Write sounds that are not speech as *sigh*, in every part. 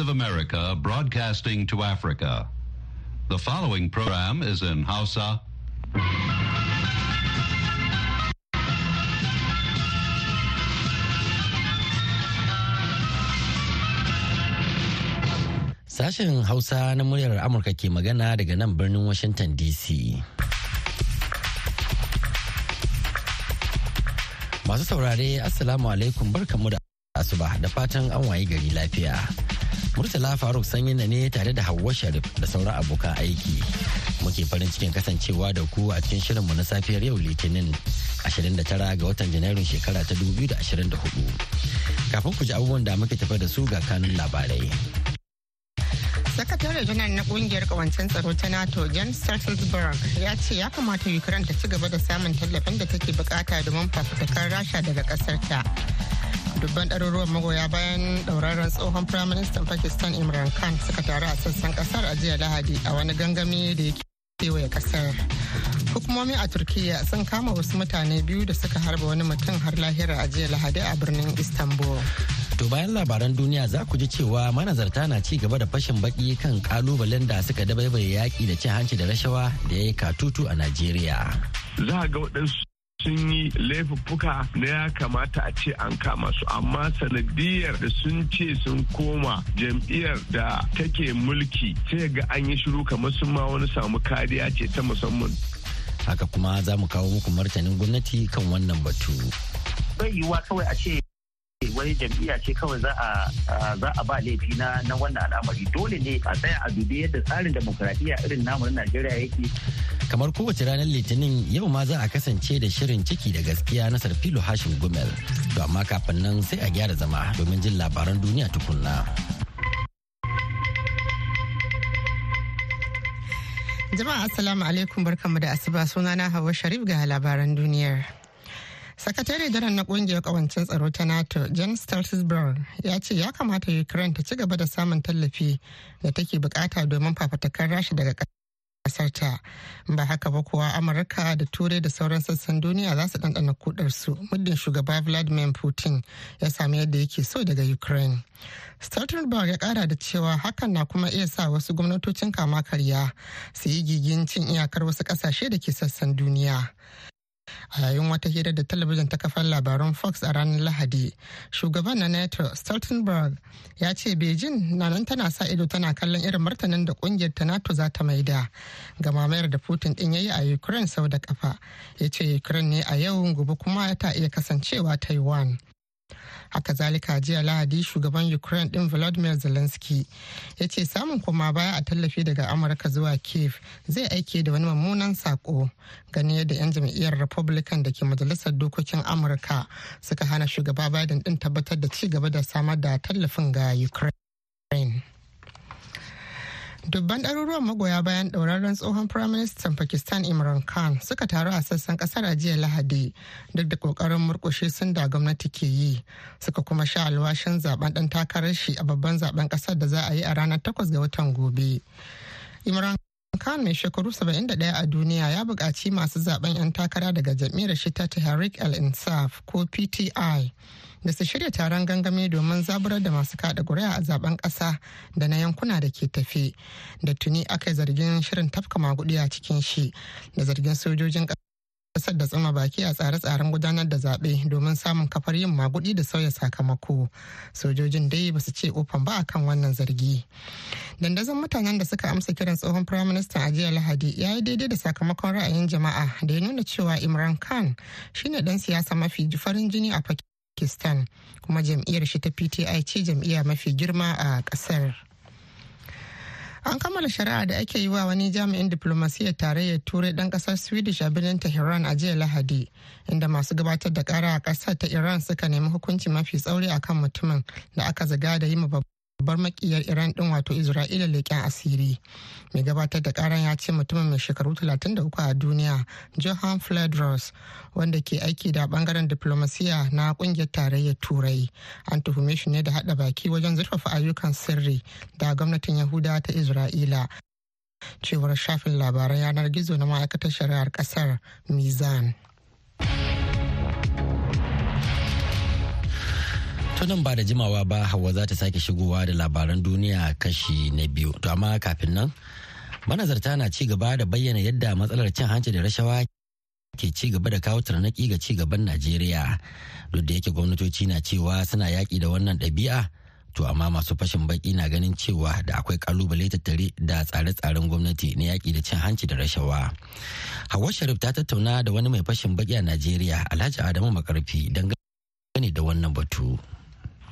of America broadcasting to Africa. The following program is in Hausa. Sashen Hausa na muryar Amurka ke magana daga nan birnin Washington DC. Masu saurare, Assalamu alaikum barkamu da asuba da fatan an wayi gari lafiya. Murtala Faruk sanyi na ne tare da Hauwa Sharif da sauran abokan aiki. Muke farin cikin kasancewa da ku a cikin shirinmu na safiyar yau Litinin 29 ga watan Janairun shekara ta 2024. Kafin ku ji abubuwan da muke tafa da su ga kanun labarai. sakatare janar na ƙungiyar kawancen tsaro ta nato jan stoltenberg ya ce ya kamata ukraine ta ci gaba da samun tallafin da take buƙata domin fafutukar rasha daga ƙasar ta dubban ɗaruruwan magoya bayan ɗauraren tsohon firaministan pakistan imran khan suka taru a sassan ƙasar a jiya lahadi a wani gangami da ya kewaye ƙasar hukumomi a turkiya sun kama wasu mutane biyu da suka harba wani mutum har lahira a jiya lahadi a birnin istanbul To bayan labaran duniya za ku ji cewa manazarta na ci gaba da fashin baki kan kalubalen da suka dabaibaye yaƙi da cin hanci da rashawa da ya yi katutu a Najeriya. Za ga waɗansu sun yi laifuffuka na ya kamata a ce an kama su. Amma sanadiyar da sun ce sun koma jam'iyyar da take mulki sai ga an yi shiru kamar sun ma wani samu kariya ce ta musamman. Haka kuma za mu kawo muku martanin gwamnati kan wannan batu. Bai yiwuwa kawai a ce wani jam'iyya ce kawai za a ba laifi na na wannan al'amari. Dole ne a tsaya a dubi yadda tsarin demokradiyya irin namu na Najeriya yake. Kamar kowace ranar litinin yau ma za a kasance da shirin ciki da gaskiya na sarfilo hashim gumel. To amma kafin nan sai a gyara zama domin jin labaran duniya tukunna. Jama'a assalamu alaikum. Barkanmu da asuba. Sunana hawa sharif ga labaran duniyar. Sakatare janar na ƙungiyar kawancin tsaro ta nato jan stoltenberg ya ce ya kamata ukraine ta ci gaba da samun tallafi da take buƙata domin fafatakar rashi daga kasarta ba haka ba kuwa amurka da turai da sauran sassan duniya za su ɗanɗana kudarsu muddin shugaba vladimir putin ya sami yadda yake so daga ukraine. Stoltenberg ya kara da cewa hakan na kuma iya sa wasu gwamnatocin kama karya su yi gigin cin iyakar wasu ƙasashe da ke sassan duniya. A yayin wata hira da talabijin ta kafar labaran fox a ranar lahadi shugaban na nato stoltenberg ya ce beijing na nan tana sa ido tana kallon irin martanin da ƙungiyar ta nato za ta maida ga mamayar da putin din yayi a ukraine sau da kafa. Ya ce ukraine ne a yau gobe kuma ta iya kasancewa taiwan. Haka zalika jiya lahadi shugaban ukraine din volodymyr zelensky ya ce samun koma baya a tallafi daga amurka zuwa kiev zai aike da wani mummunan sako ganin yadda 'yan jam'iyyar republican da ke majalisar dokokin amurka suka hana shugaba biden din tabbatar da ci gaba da samar da tallafin ga ukraine. Dubban ɗaruruwan magoya bayan ɗauraren tsohon firaministan pakistan imran khan suka taru a sassan ƙasar a jiya lahadi duk da ƙoƙarin murƙushe sun da gwamnati ke yi. Suka kuma sha alwashin zaɓen ɗan takarar shi a babban zaɓen ƙasar da za a yi a ranar 8 ga watan gobe. Imran khan mai shekaru 71 a duniya ya buƙaci masu zaɓen 'yan takara daga jam'iyyar shi ta tahrik al-insaf ko pti da su shirya taron gangami domin zaburar da masu kada ƙuri'a a zaɓen ƙasa da na yankuna da ke tafe. Da tuni aka yi zargin shirin tafka magudi a cikin shi da zargin sojojin ƙasar da tsama baki a tsare-tsaren gudanar da zaɓe domin samun kafar yin magudi da sauya sakamako. Sojojin dai ba su ce ofan ba akan wannan zargi. Dandazon mutanen da suka amsa kiran tsohon firaministan a jiya lahadi ya yi daidai da sakamakon ra'ayin jama'a da ya nuna cewa imran khan shine dan siyasa mafi farin jini a pakistan kuma jam'iyyar shi ta pti ce jam'iyya mafi girma a ƙasar an kammala shari'a da ake yi wa wani jami'in diplomasiyyar tarayyar turai dan ƙasar swedish a birnin tehran a jiya lahadi inda masu gabatar da kara a ƙasar ta iran suka nemi hukunci mafi tsauri akan mutumin da aka zaga da yi ma babbar makiyar iran din wato isra'ila leƙen asiri. Mai gabatar da karan ya ce mutumin mai shekaru 33 a duniya johan fledros wanda ke aiki da ɓangaren diplomasiya na ƙungiyar tarayyar turai. An tuhume shi ne da hada baki wajen zurfafa ayyukan sirri da gwamnatin yahuda ta isra'ila. Cewar shafin labaran yanar gizo na ma'aikatar shari'ar ƙasar mizan. Nan ba da jimawa ba hawa za ta sake shigowa da labaran duniya kashi na biyu. To amma kafin nan manazarta na ci gaba da bayyana yadda matsalar cin hanci da rashawa ke ci gaba da kawo tarnaki ga ci gaban najeriya. Duk da yake gwamnatoci na cewa suna yaƙi da wannan ɗabi'a to amma masu fashin baki na ganin cewa da akwai ƙalubale tattare da tsare-tsaren gwamnati na yaƙi da cin hanci da rashawa. Hawa sharif ta tattauna da wani mai fashin baki a najeriya alhaji adamu makarfi dangane da wannan batu.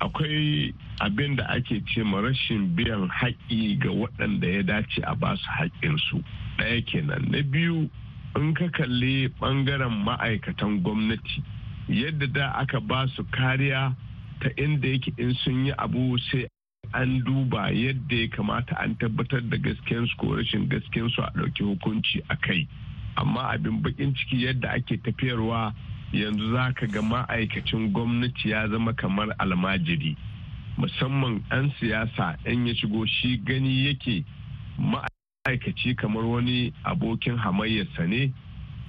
Akwai abin da ake ce ma rashin biyan haƙƙi ga waɗanda ya dace a ba su haƙƙinsu ɗaya kenan. Na biyu in ka kalli ɓangaren ma'aikatan gwamnati yadda da aka ba su kariya ta inda yake in sun yi abu sai an duba yadda ya kamata an tabbatar da gaskiyansu ko rashin gaskiyansu a ɗauki hukunci a kai. Amma abin bakin ciki yadda ake tafiyarwa yanzu za ka ga ma'aikacin gwamnati ya zama kamar almajiri. Musamman 'yan siyasa 'yan ya shigo shi gani yake ma'aikaci kamar wani abokin hamayyarsa ne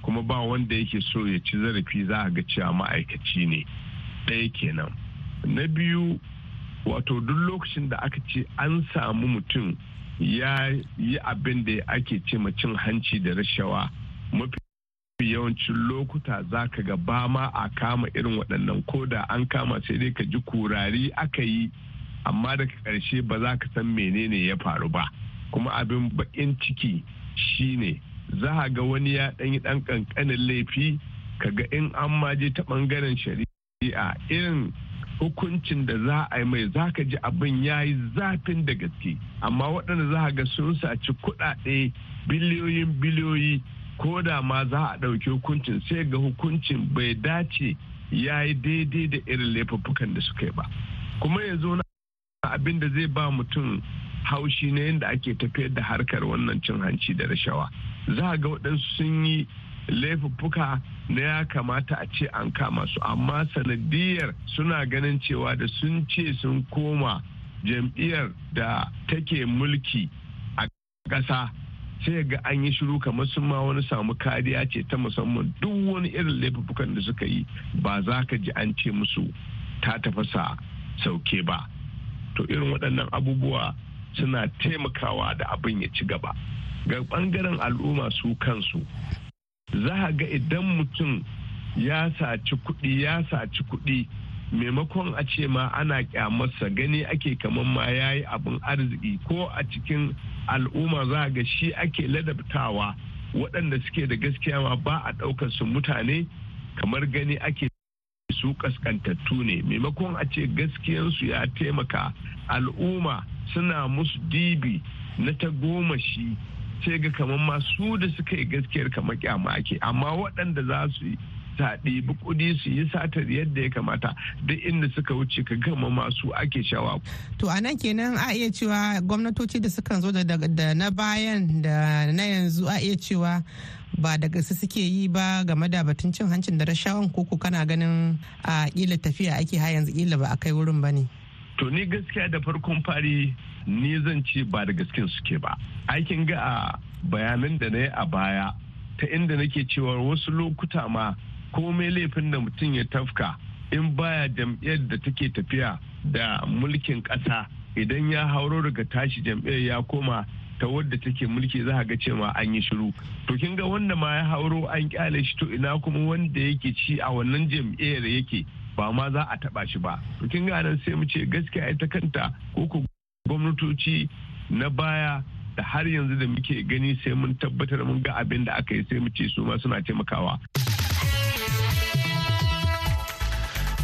kuma ba wanda yake so ya ci zarafi za a ga cewa ma'aikaci ne. Ɗaya kenan. Na biyu wato duk lokacin da aka ce an samu mutum ya yi abin da ake ce cin hanci da rashawa mafi yawancin lokuta za ka ga ba ma a kama irin waɗannan. Ko da an kama sai dai ka ji kurari aka yi amma daga ƙarshe ba za ka san menene ya faru ba. Kuma abin baƙin ciki shine za a ga wani ya ɗanyi ɗan ƙanƙanin laifi kaga in an maje ta ɓangaren shari'a irin hukuncin da za a yi mai za ka ji abin ya yi zafin da gaske. Amma waɗanda za ga sun saci kuɗaɗe biliyoyin biliyoyi ko da ma za a ɗauki hukuncin sai ga hukuncin bai dace ya yi daidai da irin laifuffukan da suka yi ba. Kuma yanzu na abin da zai ba mutum haushi na yadda ake tafiyar da harkar wannan cin hanci da rashawa. Za ga waɗansu sun yi laifuffuka na ya kamata a ce an kama su amma sanadiyar suna ganin cewa da sun ce sun koma jam'iyyar da take mulki a ƙasa sai ga an yi shiru kamar sun ma wani samu kariya ce ta musamman. Duk wani irin laifukan da suka yi ba za ka ji an ce musu ta tafasa sauke ba. To irin waɗannan abubuwa suna taimakawa da abin ya ci gaba. Ga ɓangaren al'umma su kansu za ga idan mutum ya saci kuɗi ya saci kuɗi maimakon a ce ma ana kyamarsa gani ake kamar ma ya yi abin arziki ko a cikin al'umma za ga shi ake ladabtawa. Waɗanda suke da gaskiya ma ba a ɗaukar su mutane kamar gani ake su kaskantattu ne. Maimakon a ce gaskiyansu ya taimaka al'umma suna musu dibi na ta goma shi sai ga kamar masu da suka yi gaskiyar kamar kyama ake. Amma waɗanda za su yi ta ɗibi kuɗi su yi satar yadda ya kamata duk inda suka wuce ka gama masu ake shawa. To a nan kenan a iya cewa gwamnatoci da suka zo da na bayan da na yanzu a iya cewa ba da gaske suke yi ba game da batun cin hancin da rashawan koko kana ganin a kila tafiya ake ha yanzu kila ba a kai wurin ba ne. To ni gaskiya da farkon fari ni zan ce ba da gasken suke ba. Aikin ga a bayanan da na yi a baya ta inda nake cewa wasu lokuta ma komai laifin da mutum ya tafka in baya jam'iyyar da take tafiya da mulkin ƙasa idan ya hauro daga tashi jam'iyyar ya koma ta wadda take mulki za ga cewa an yi shiru. To kin ga wanda ma ya hauro an ƙyale shi to ina kuma wanda yake ci a wannan jam'iyyar yake ba ma za a taba shi ba. To kin ga nan sai mu ce gaskiya ita kanta ko ku gwamnatoci na baya da har yanzu da muke gani sai mun tabbatar mun ga abin da aka yi sai mu ce su ma suna taimakawa.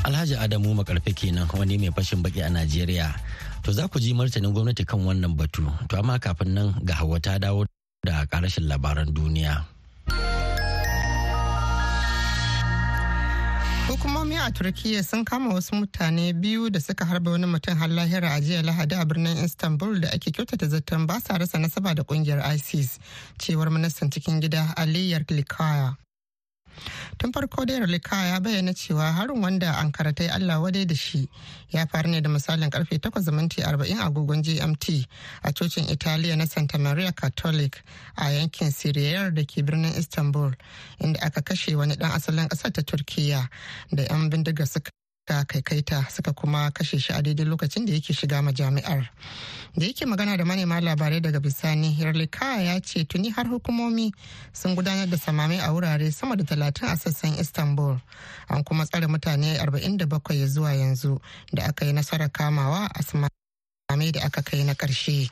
Alhaji Adamu makarfe kenan wani mai fashin baki a Najeriya. To za ku ji martanin gwamnati kan wannan batu. To amma kafin nan ga Hauwa ta dawo da karashin labaran duniya. Hukumomi a Turkiyya sun kama wasu mutane biyu da suka harba wani mutum har lahira a jiya Lahadi a birnin Istanbul da ake kyautata zaton ba sa rasa nasaba da ƙungiyar ISIS, cewar ministan cikin gida Aliyar Likaya. Tun farko dai ralika ya bayyana cewa harin wanda ankara ta allah wadai da shi ya faru ne da misalin ƙarfe 8:40 agogon gmt a cocin italiya na santa maria catholic a yankin siriyar da ke birnin istanbul inda aka kashe wani dan asalin ƙasar ta turkiya da 'yan bindiga suka ta kaikaita suka kuma kashe shi a daidai lokacin da yake shiga majami'ar da yake magana da manema labarai daga bisani hirlika ya ce tuni har hukumomi sun gudanar da samami a wurare sama da talatin a sassan istanbul an kuma tsare mutane 47 zuwa yanzu da aka yi nasarar kamawa a samami da aka kai na ƙarshe.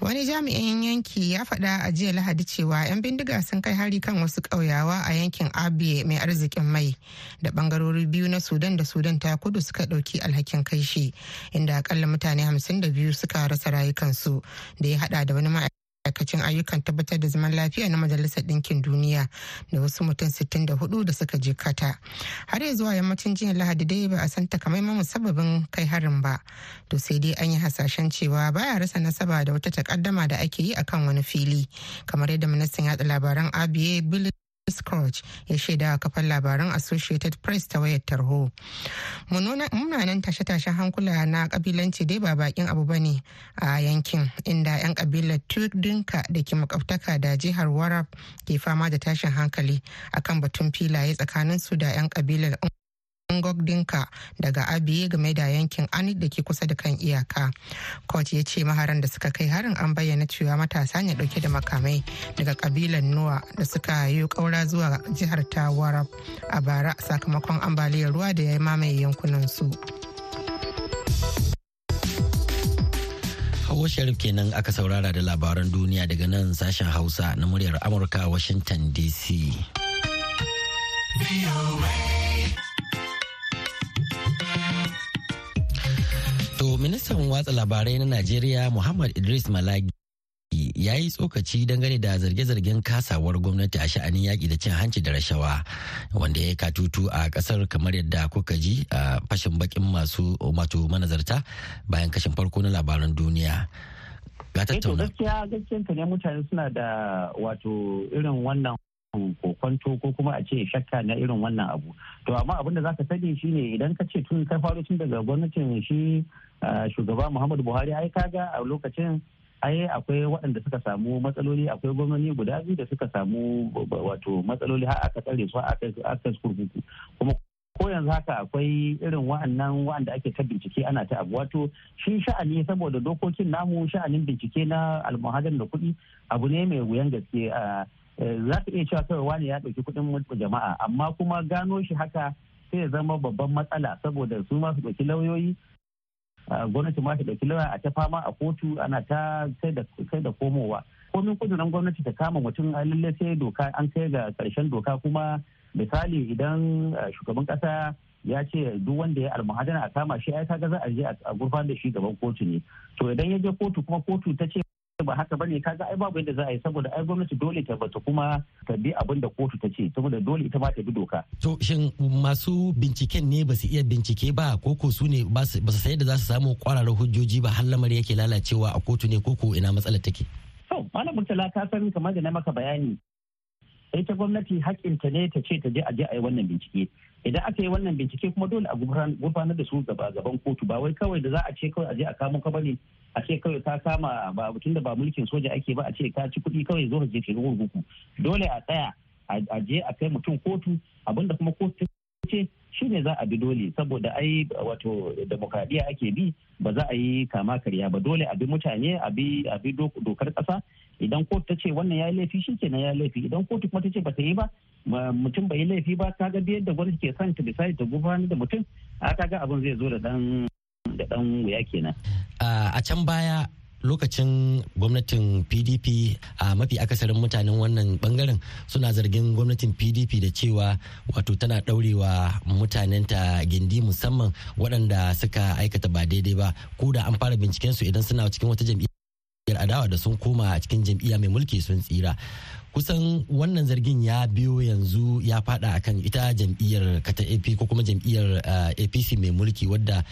Wani jami'in yanki ya faɗa a jiya lahadi cewa 'yan bindiga sun kai hari kan wasu ƙauyawa a yankin abiye mai arzikin mai da bangarori biyu na sudan da sudan ta kudu suka ɗauki alhakin kai shi inda akalla mutane 52 suka rasa rayukansu da ya hada da wani ma'aikacin ayyukan tabbatar da zaman lafiya na majalisar ɗinkin duniya da wasu mutum 64 da suka je kata har ya zuwa yammacin jiya lahadi dai ba a san takamaiman musabbabin kai harin ba. To sai dai an yi hasashen cewa baya rasa nasaba da wata takaddama da ake yi akan wani fili kamar yadda ministan yatsa labaran abiye Scrooge ya shaida a kafar labaran Associated Press ta wayar tarho. Munanan tashe-tashen hankula na kabilanci dai ba bakin abu ba ne a yankin inda 'yan kabilar Tudinka da ke makwabtaka da jihar Warab ke fama da tashin hankali akan batun filaye tsakanin su da 'yan kabilar Ngok Dinka daga Abiye game da yankin Anit da ke kusa da kan iyaka. Court ya ce maharan da suka kai harin an bayyana cewa matasa ne ɗauke da makamai daga kabilan Nuwa da suka yi kaura zuwa jihar ta Warab a bara sakamakon ambaliyar ruwa da ya mamaye yankunan su. Hawa Sharif kenan aka saurara da labaran duniya daga nan sashen Hausa na muryar Amurka Washington DC. Ministan watsa labarai na Najeriya Muhammad Idris Malagi ya yi tsokaci dangane da zarge-zargen kasawar gwamnati a sha'anin yaƙi da cin hanci da rashawa wanda ya katutu a ƙasar kamar yadda kuka ji a fashin bakin masu mato manazarta bayan kashin farko na labaran duniya. Ga tattauna. gaskiya gaskiya ne mutane suna da wato irin wannan kokwanto ko kuma a ce shakka na irin wannan abu. To amma abin da zaka sani shine idan ka ce tun ka faro tun daga gwamnatin shi shugaba muhammadu buhari ai kaga a lokacin ai akwai waɗanda suka samu matsaloli akwai gwamnati guda biyu da suka samu wato matsaloli har aka tsare su aka kurkuku. Kuma ko yanzu haka akwai irin wa'annan wa'anda ake ta bincike ana ta abu. Wato shi sha'ani saboda dokokin namu sha'anin bincike na almuhadar da kuɗi abu ne mai wuyan gaske. Za ka iya cewa kawai wani ya ɗauki kuɗin jama'a amma kuma gano shi haka sai ya zama babban matsala saboda su ma su ɗauki lauyoyi gwamnati ma ta ɗauki lauya a ta fama a kotu ana ta kai da komowa. Komin kudurin gwamnati ta kama mutum a lalle sai doka an kai ga ƙarshen doka kuma misali idan shugaban kasa ya ce duk wanda ya almuhadana a kama shi ai kaga za a je a gurfan da shi gaban kotu ne. To idan ya je kotu kuma kotu ta ce ba haka ba ne kaga ai babu yadda za a yi saboda ai gwamnati dole ta bata kuma ta bi abin da kotu ta ce saboda dole ita ma ta bi doka. To shin masu binciken ne ba su iya bincike ba koko su ne ba su sai da za su samu kwararar hujjoji ba har lamari yake lalacewa a kotu ne koko ina matsalar take? To malam murtala ka san kamar da na maka bayani ita gwamnati hakinta ne ta ce ta je a je a yi wannan bincike. Idan aka yi wannan bincike kuma dole a gurfanar da su gaba gaban kotu. Ba wai kawai da za a ce kawai a je a kamo ka ba ne a ce kawai ka kama ba tun da ba mulkin soja ake ba a ce ka ci kuɗi kawai zo ka je ka gurguku. Dole a tsaya a je a kai mutum kotu abin da kuma kotu ce shi ne za a bi dole saboda ai wato demokradiyya ake bi ba za a yi kama karya ba. Dole a bi mutane a bi dokar kasa idan kotu ta ce wannan ya laifi shi kenan ya laifi. Idan kotu kuma ta ce ba ta yi ba mutum bai yi laifi ba kaga biyar da gwamnati ke son ta bisani ta gudanar da mutum a kaga abin zai zo da dan da dan wuya kenan a can baya lokacin gwamnatin pdp a mafi akasarin mutanen wannan ɓangaren suna zargin gwamnatin pdp da cewa wato tana daurewa mutanenta gindi musamman waɗanda suka aikata ba daidai ba. Ko da an fara binciken su idan suna cikin wata jam'iyyar adawa da sun koma cikin jam'iyya mai mulki sun tsira. Kusan wannan zargin ya biyo yanzu ya fada akan ita jam'iyyar kata ap ko kuma jam'iyyar apc mai mulki wadda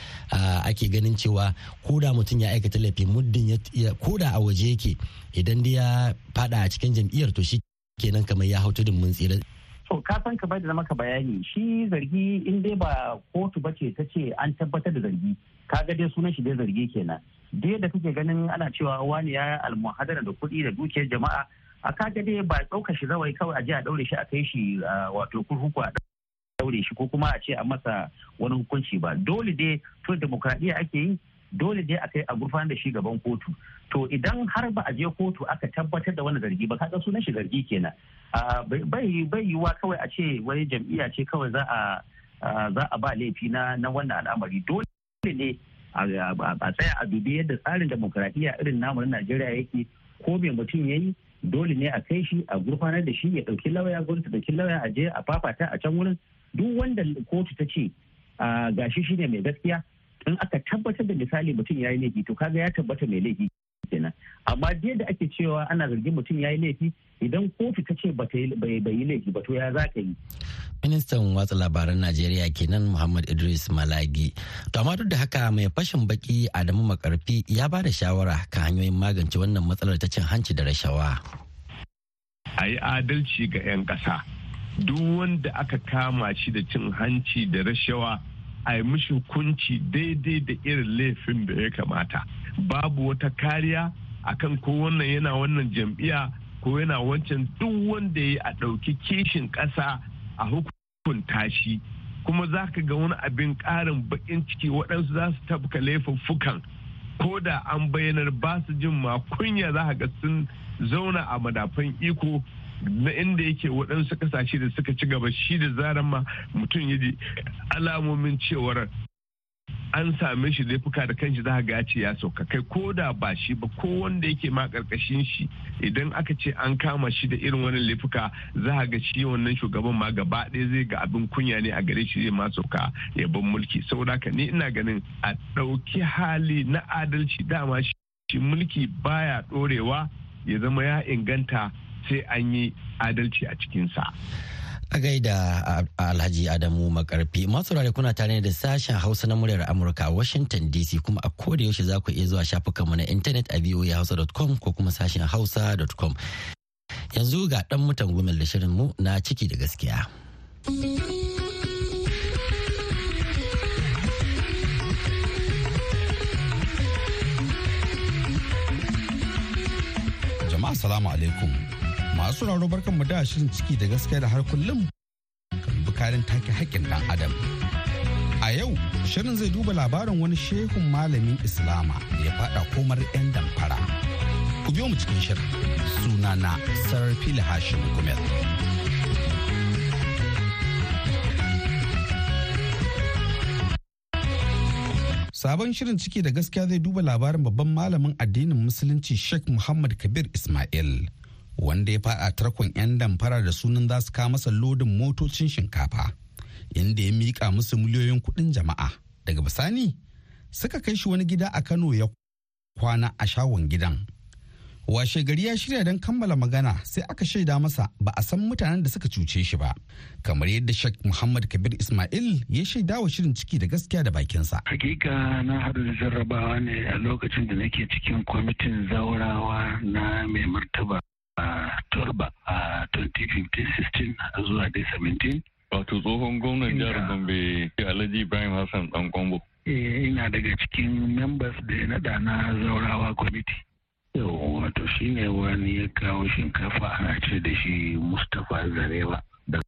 ake ganin cewa ko da mutum ya aikata laifi muddin ko da a waje yake idan dai ya fada a cikin jam'iyyar to shi kenan kamar ya hau tudun mun tsira. To ka san ka bai da maka bayani. Shi zargi in dai ba kotu bace ta ce an tabbatar da zargi kaga dai sunan shi dai zargi kenan. Dai da kake ganin ana cewa wani ya almuhadara da kuɗi da dukiyar jama'a a kaga dai ba ɗauka shi zawai kawai a je a ɗaure shi a kai shi wato kurkuku a daure shi ko kuma a ce a masa wani hukunci ba. Dole dai to demokradiyya ake yi dole dai a kai a gurfanar da shi gaban kotu. To idan har ba a je kotu aka tabbatar da wani zargi ba kaga sunan shi zargi kenan. Bai bai yiwuwa kawai a ce wani jam'iyya ce kawai za a za a ba laifi na na wannan al'amari. Dole ne a tsaya a dubi yadda tsarin demokradiyya irin namu na Najeriya yake ko me mutum yayi dole ne a kai shi a gurfanar da shi ya ɗauki lauya gwamnati ɗauki lauya a je a fafata a can wurin. Duk wanda kotu ta ce gashi shine mai gaskiya in aka tabbatar da misali mutum ya yi laifi to kaga ya tabbata mai laifi. Kenan amma da ake cewa ana zargin mutum ya yi laifi idan kotu ta ce bai yi laifi ba to ya za ka yi. ministan watsa labaran najeriya kenan muhammad idris malagi to amma duk da haka mai fashin baki adamu makarfi ya ba da shawara kan hanyoyin magance wannan matsalar ta cin hanci da rashawa. a yi adalci ga 'yan ƙasa duk wanda aka kama shi da cin hanci da rashawa a yi mishi hukunci daidai da irin laifin da ya kamata. Babu wata kariya akan ko wannan yana wannan jam'iyya ko yana wancan duk wanda ya a ɗauki kishin ƙasa a hukunta shi. Kuma za ka ga wani abin ƙarin baƙin ciki waɗansu za su tabka laifuffukan. Ko da an bayyanar ba su jin ma kunya za ka ga sun zauna a madafan iko na inda yake waɗansu ƙasashe da suka ci gaba shi da zaran ma mutum ya ji alamomin cewar an same shi laifuka da kanshi za ga ce ya sauka. Kai ko da ba shi ba ko wanda yake ma ƙarƙashin shi idan aka ce an kama shi da irin wani laifuka za ga shi wannan shugaban ma gaba ɗaya zai ga abin kunya ne a gare shi zai ma sauka ya ban mulki. Saboda haka ni ina ganin a ɗauki hali na adalci dama shi mulki baya ɗorewa ya zama ya inganta sai an yi adalci a cikinsa. A gaida Alhaji Adamu Makarfi masu rare kuna tare da sashen Hausa na muryar Amurka a Washington DC kuma a koda yaushe za ku iya zuwa shafukanmu na intanet a voahausa.com ko kuma sashen hausa.com. Yanzu ga dan mutan gumel da shirin mu na ciki da gaskiya. Jama'a salamu alaikum. Masu raro barkan mu da shirin ciki da gaskiya da har kullum bukarin take haƙƙin ɗan adam. A yau shirin zai duba labarin wani shehun malamin islama da ya faɗa komar 'yan damfara. Ku biyo mu cikin shirin. Sunana sarfili hashim gumel. Sabon shirin ciki da gaskiya zai duba labarin babban malamin addinin musulunci Sheikh Muhammad Kabir Ismail. Wanda ya faɗa tarkon 'yan damfara da sunan za su kawo masa lodin motocin shinkafa inda ya miƙa musu miliyoyin kuɗin jama'a. Daga bisani suka kai shi wani gida a kano ya kwana a shagon gidan. Washe gari ya shirya don kammala magana sai aka shaida masa ba a san mutanen da suka cuce shi ba. Kamar yadda shek muhammad kabir ismail ya shaida wa shirin ciki da gaskiya da bakinsa. Hakika na haɗu da jarrabawa ne a lokacin da nake cikin kwamitin zaurawa na mai martaba. Turba a 2015-16 zuwa dai 17 wato tsohon gwamnan jihar gombe alhaji ibrahim hassan dan kwambo eh, ina daga cikin members da ya nada na zaurawa kwamiti wato shine wani ya kawo shinkafa ana ce da shi mustapha zarewa da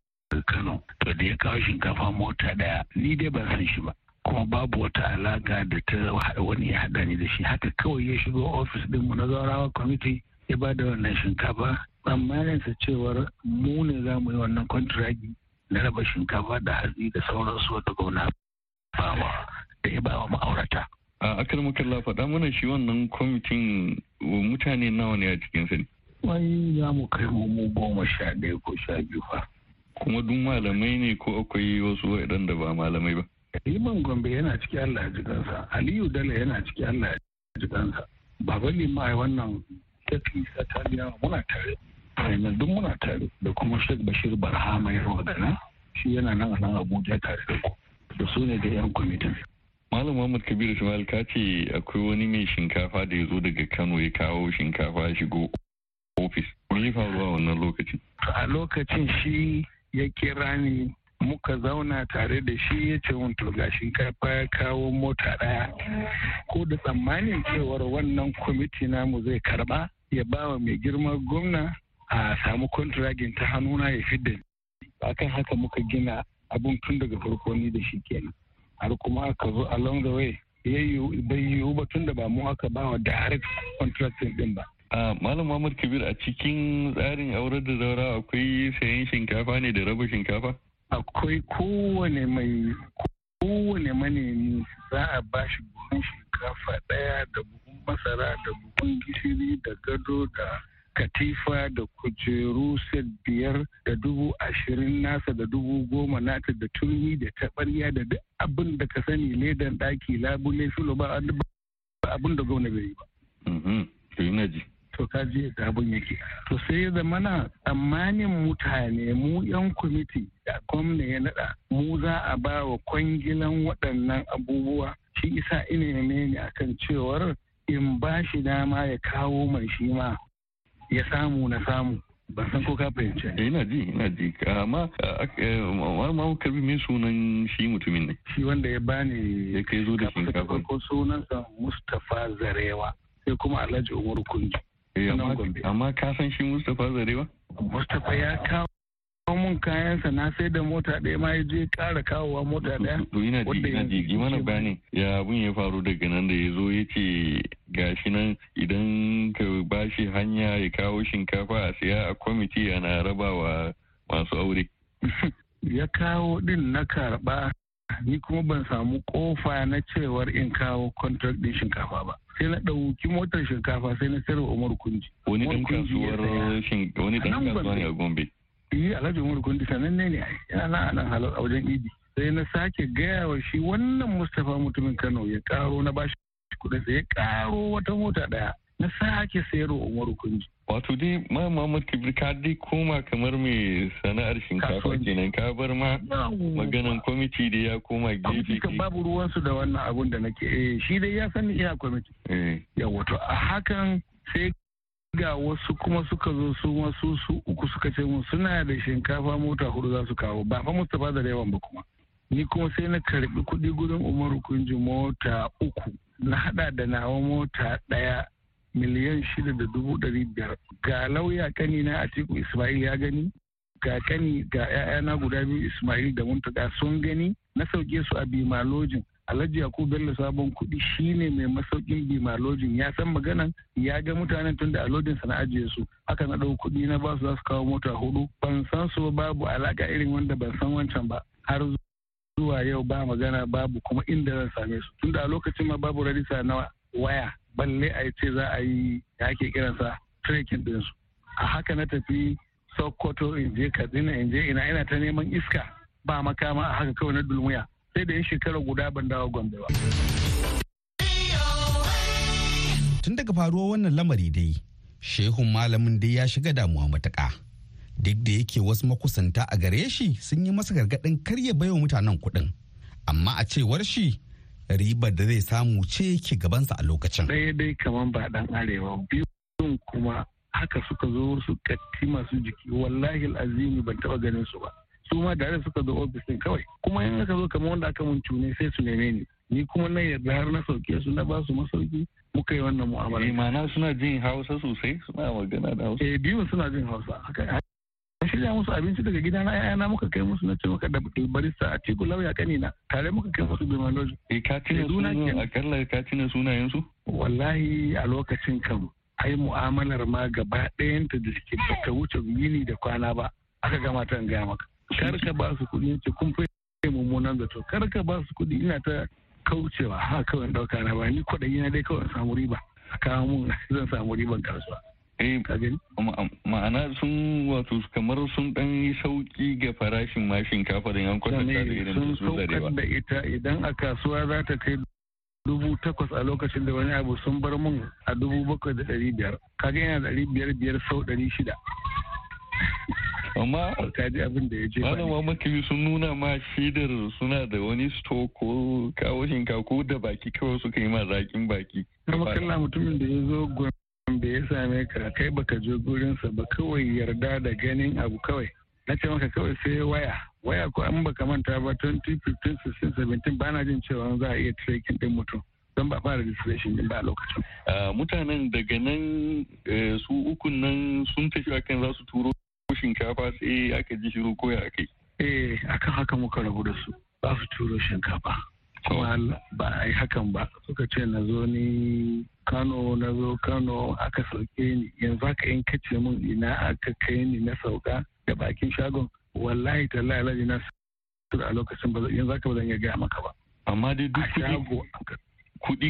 kano. To da ya kawo shinkafa mota ɗaya ni dai ban san shi ba. Kuma babu wata alaka da ta wani ya hada ni da shi. Haka kawai ya shigo ofis dinmu na zaurawa kwamiti ya ba da wannan shinkafa tsammaninsa cewar mu ne za mu yi wannan kwantiragi na raba shinkafa da hatsi da sauransu wata gwamna bawa da ya bawa ma'aurata. a akal makalla faɗa mana shi wannan kwamitin mutane nawa ne a cikin sani. wai za mu kai mu goma sha ɗaya ko sha biyu fa. kuma duk malamai ne ko akwai wasu waɗanda ba malamai ba. liman gombe yana ciki allah ya ji aliyu dala yana ciki allah ya ji kansa baba lima wannan tafi sataniya muna tare. Ainihin duk muna tare da kuma sheikh bashir barhama ya rodana shi yana nan a nan abuja tare da ku. Da su ne da yan kwamitin. Malam muhammad kabiru ismail ka ce akwai wani mai shinkafa da ya zo daga kano ya kawo shinkafa ya shigo ofis. Me ya faru a wannan lokacin? A lokacin shi ya kira ni muka zauna tare da shi ya ce mun to ga shinkafa ya kawo mota ɗaya ko da tsammanin cewar wannan kwamiti namu zai karɓa ya ba wa mai girma gwamna a samu kontragin ta hannuna ya fidda akan haka muka gina abun tun daga farko ni da shi kenan. Har kuma aka zo along the way bai yiwu ba tun da ba mu aka ba wa direct contracting din ba. A malam Muhammad Kabir a cikin tsarin aurar da zaura akwai sayan shinkafa ne da raba shinkafa? Akwai kowane mai kowane manemi za a ba shi buhun shinkafa ɗaya da buhun masara da buhun gishiri da gado da katifa da kujeru set biyar da dubu ashirin nasa da dubu goma nata da turmi da taɓarya da duk abin da ka sani ledan ɗaki labule filo ba abin da gwamna bai yi ba. Mhm. to ka je da abin yake to sai ya zamana tsammanin mutane mu yan kwamiti da gwamna ya naɗa mu za a ba wa kwangilan waɗannan abubuwa shi isa ina ne akan cewar in ba shi dama ya kawo mai shi ma ya samu na samu. Ban san ko ka fahimci. Eh, ina ji ina ji. Amma ma karɓi min sunan shi mutumin ne. Shi wanda ya bani ya kai zo da shinkafa ko sunansa Mustapha Zarewa sai kuma Alhaji Umar Kunji Eh, amma ka san shi Mustapha Zarewa? Mustapha ya kawo mun kayansa na sai da mota ɗaya ma ya je ƙara kawowa mota ɗaya. To ina ji ina ji yi mana bayani ya abun ya faru daga nan da ya zo ya ce gashi nan idan ka bashi hanya ya kawo shinkafa a siya a kwamiti ana rabawa masu aure. *laughs* ya kawo din na karɓa ni kuma ban samu ƙofa na cewar in kawo contract din shinkafa ba. sai na ɗauki motar shinkafa sai na sayarwa Umar Kunji. Wani ɗan kasuwar wani ɗan kasuwa ne a Gombe. Yi Alhaji Umar Kunji sanan ne yana nan a nan halar a wajen Idi. Sai na sake gaya wa shi wannan Mustapha mutumin Kano ya karo na bashi kuɗin sai ya karo wata mota ɗaya. Na sake sayarwa Umar Kunji. Wato dai ma Muhammad Kibir ka dai koma kamar mai sana'ar shinkafa kenan ka bar ma maganan kwamiti da ya koma gefe. Kwamiti babu ruwansu da wannan abun da nake eh shi dai ya sani ina kwamiti. Eh. Yawa to a hakan sai ga wasu kuma suka zo su wasu su uku suka ce mun suna da shinkafa mota huɗu za su kawo. Ba fa Mustapha da yawan ba kuma. Ni kuma sai na karɓi kuɗi gurin Umaru Kunji mota uku. Na hada da nawa mota ɗaya miliyan shida da dubu ɗari biyar. Ga lauya kani na atiku ismail ya gani ga kani ga 'ya'yana guda biyu ismail da muntaka sun gani. Na sauke su a bimalojin alhaji yakubu bello sabon kuɗi shine mai masaukin bimalojin ya san maganan ya ga mutanen tun da alodin na ajiye su. Haka na ɗau kuɗi na ba su za su kawo mota huɗu ban san su babu alaka irin wanda ban san wancan ba. Har zuwa yau ba magana babu kuma inda zan same su. Tunda a lokacin ma babu rarisa na waya balle a ce za a yi ya ake kiransa trekking ɗinsu a haka na tafi sokoto in je katsina in je ina ina ta neman iska. Ba makama a haka kawai na dulmuya. Sai da yin shekara guda ban dawo gombe ba. tun daga faruwar wannan lamari dai shehun malamin dai ya shiga damuwa matuƙa duk da yake wasu makusanta a gare shi sun yi masa gargaɗin karya baiwa mutanen kuɗin amma a cewar shi ribar da zai samu ce ke gabansa a lokacin. Ɗaya dai kamar ba ɗan arewa biyun kuma haka suka zo su katti masu jiki wallahi azimi ban taɓa ganin su ba. Su ma da suka zo ofis ɗin kawai kuma in aka zo kamar wanda aka mun ne sai su neme ni. Ni kuma na yarda har na sauke su na ba su masauki muka yi wannan mu'amala. Eh ma'ana suna jin Hausa sosai suna magana da Hausa. Eh biyun suna jin Hausa. shirya musu abinci daga gida na yayana muka kai musu na ce maka da barista a tiku lauya kanina tare muka kai musu bimaloji. E ka tuna sunan akalla ka tuna sunayen su? Wallahi a lokacin kan ai mu'amalar ma gaba ɗayanta da suke bata wuce yini da kwana ba aka gama ta gaya maka. Kar ka ba su kuɗi ce kun fi mummunan zato. Kar ka ba su kuɗi ina ta kaucewa. Ha kawai ɗauka na ba. Ni kwaɗayi na dai kawai samu riba. A kawo mun *laughs* zan samu riban kasuwa. Eh, ma'ana sun wato kamar sun dan yi sauƙi ga farashin ma shinkafa da yan kwatanta da irin su zarewa. da ita. Idan a kasuwa za ta kai dubu takwas a lokacin da wani abu sun bar mun a dubu bakwai da ɗari biyar. Kaga yana ɗari biyar biyar sau ɗari shida. Amma kaji abin da ya ce malama makili sun nuna ma shidar suna da wani sto ko kawo shinkafa ko da baki kawai suka yi ma zakin baki. Kama kalla mutumin da ya zo da ya same ka kai baka je gurinsa ba kawai yarda da ganin abu kawai na ce maka kawai sai waya waya ko an baka manta ba 2015 16 17 ba na jin cewa za a iya tracking din mutum don ba fara registration din ba a lokacin. mutanen daga nan e, su ukun nan sun tafi akan za su turo shinkafa sai aka ji shiru ko ya kai. eh akan haka muka rabu da su. Ba su turo shinkafa. Kuma ba a yi hakan ba. Suka ce na zo ni kano na zo kano aka sauke ni. Yanzu haka in kace mun ina aka kai ni na sauka da bakin shagon wallahi tallahi na a lokacin ba yanzu haka ba zan iya gaya maka ba. Amma dai duk kuɗi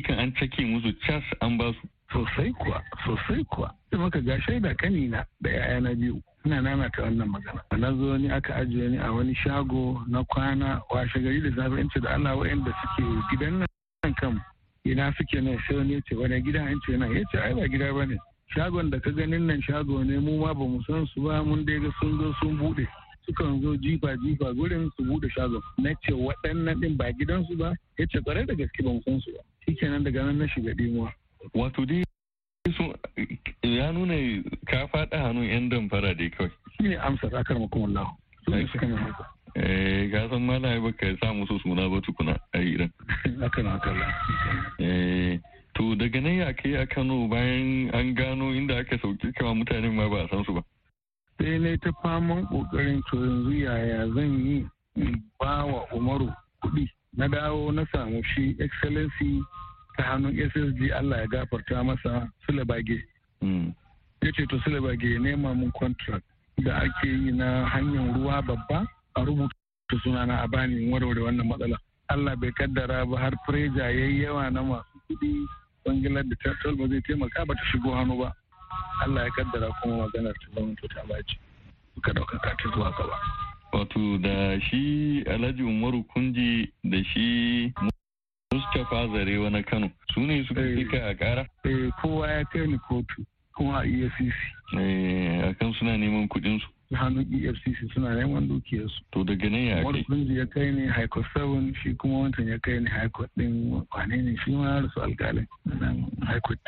kan an cake musu cas an ba su. Sosai kuwa sosai kuwa. Sai maka ga shaida kanina da yayana biyu. Ina nana ta wannan magana. Na zo ni aka ajiye ni a wani shago na kwana washe gari da safe. In ce da Allah wa'anda suke gidan nan kan ina suke ne sai wani ya ce wani gida? An ce na ya ce ai ba gida ba ne. Shagon da ka ganin nan shago ne mu ma ba mu san su ba. Mun dai ga sun zo sun buɗe sukan zo jifa jifa gurin su buɗe shagon. Na ce waɗannan din ba gidansu ba? Ya ce ƙwarai da gaske ba mu san su ba. Shikenan daga nan na shiga dimuwa wato dai ya nuna ka faɗa hannun 'yan damfara dai kawai. Shi ne amsa akar makon Allah. Su ne suka nuna Eh, ka san malami baka sa musu suna ba tukuna a iran. Haka na haka Eh, to daga nan ya kai a Kano bayan an gano inda aka sauƙi kama mutanen ma ba a san su ba. Sai ne ta faman ƙoƙarin to yanzu yaya zan yi ba wa Umaru kuɗi. Na dawo na samu shi excellency ta hannun ssg allah ya gafarta masa sulabage hmm. ya ce to sulabage ya nema mun contract da ake yi na hanyar ruwa babba a rubuta sunana a bani warware wannan matsala. Allah bai kaddara ba har preja ya yi yawa na masu kuɗi bangilar da tattal ba zai taimaka ba ta shigo hannu ba. Allah ya kaddara kuma maganar ta zama ta ɓaci. Suka ɗaukaka ta zuwa gaba. Wato da shi alhaji umaru kunji da shi Mustapha Zarewa na Kano su ne suka Eh. fika a kara? eh kowa ya kai ni kotu kuma a efcc Eh, a kan suna neman kuɗin su. hannun efcc suna neman dukiyarsu To daga nan ya kai. Kunji ya kai ni High Court 7 shi kuma wancan ya kai ni High Court din wane ne shi ma rasu alkalin nan High Court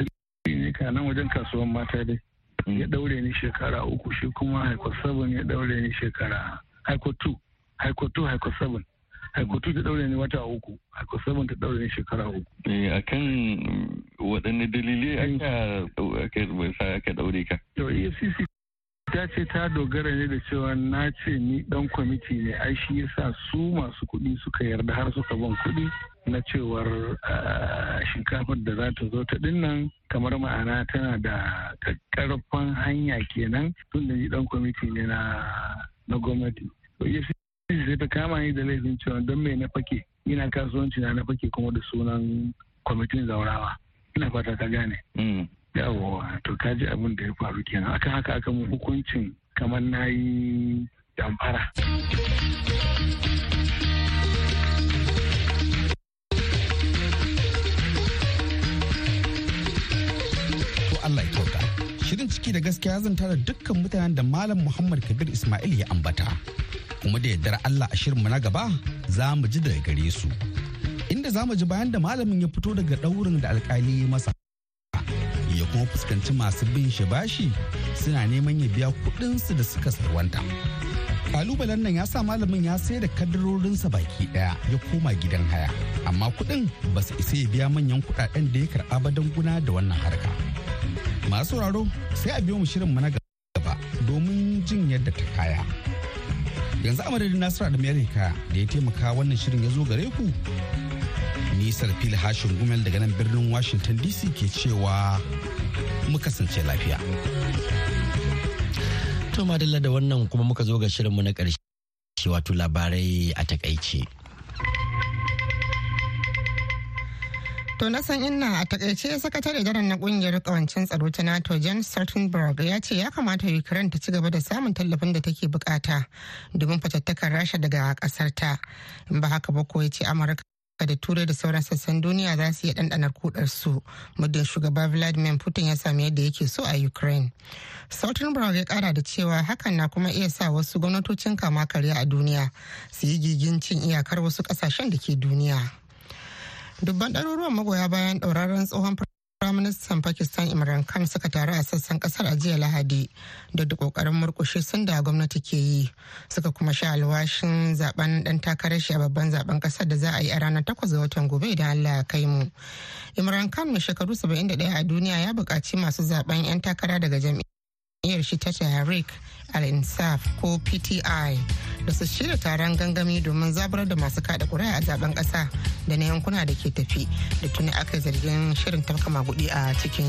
3 ne ka nan wajen kasuwan mata dai ya daure ni shekara uku shi kuma High Court 7 ya daure ni shekara Court 2 High Court 2 High Court 7 High Court 2 ta daure ni wata uku. Court 7 ta daure ni shekara uku. Eh, a kan waɗanne dalilai aka aka sa aka daure ka. to efcc ta ce ta dogara ne da cewa na ce ni dan kwamiti ne. Ai shi yasa su masu kuɗi suka yarda har suka ban kuɗi na cewar ah, shinkafar da za ta zo ta ɗin nan kamar ma'ana tana da karfan hanya kenan. Tun da ni dan kwamiti ne na na gwamnati. To sai ta kama ni da laifin cewa don me na fake? Ina kasuwanci na na fake kuma da sunan kwamitin zaurawa. Ina fata ka gane. Mm. yawa to kaji abin da ya faru kenan. Akan haka aka mun hukuncin kamar na yi damfara. Shirin ciki da gaskiya zan tara dukkan mutanen da Malam Muhammad Kabir Ismail ya ambata. Kuma da yardar Allah a shirinmu na gaba za mu ji daga gare su. Inda za mu ji bayan da malamin ya fito daga ɗaurin da alkali ya masa. Ya kuma fuskanci masu bin shi bashi suna neman ya biya kuɗinsu da suka sarwanta. Kalubalen nan ya sa malamin ya sai da kadarorinsa baki ɗaya ya koma gidan haya. Amma kuɗin ba su isa ya biya manyan kuɗaɗen da ya karɓa ba don guna da wannan harka. Masu sauraro sai a biyo mu shirin mu na gaba domin jin yadda ta kaya. Yanzu a madadin Nasiru Amerika da ya taimaka wannan shirin ya zo gare ku. Nisar fil hashin gumel daga nan birnin Washington DC ke cewa mu kasance lafiya. To madalla da wannan kuma muka zo ga shirinmu na ƙarshe wato labarai a taƙaice. To na san inna a taƙaice sakatare daren na ƙungiyar kawancin tsaro ta NATO Jens Stoltenberg ya ce ya kamata Ukraine ta ci gaba da samun tallafin da take buƙata domin fatattakar Rasha daga ƙasar ta. In ba haka ba ko ya ce Amurka da turai da sauran sassan duniya za su iya ɗanɗanar kudar su muddin shugaba Vladimir Putin ya sami yadda yake so a Ukraine. Stoltenberg ya kara da cewa hakan na kuma iya sa wasu gwamnatocin kama karya a duniya su yi gigin cin iyakar wasu ƙasashen da ke duniya. Dubban ɗaruruwan magoya bayan ɗauraren tsohon firaministan pakistan imran khan suka taru a sassan ƙasar a jiya lahadi da da ƙoƙarin murkushe sun da gwamnati ke yi suka kuma sha alwashin zaɓen dan takarar shi a babban zaɓen ƙasar da za a yi a ranar 8 ga watan gobe idan allah ya kai mu. Imran khan mai shekaru 71 a duniya ya buƙaci masu zaɓen 'yan takara daga jam'iyyar shi ta tahrik al-insaf ko pti da su shirya taron gangami domin zabar da masu kada kuri'a a zaɓen kasa da na yankuna da ke tafi. Da tuni aka zargin shirin tafka magudi a cikin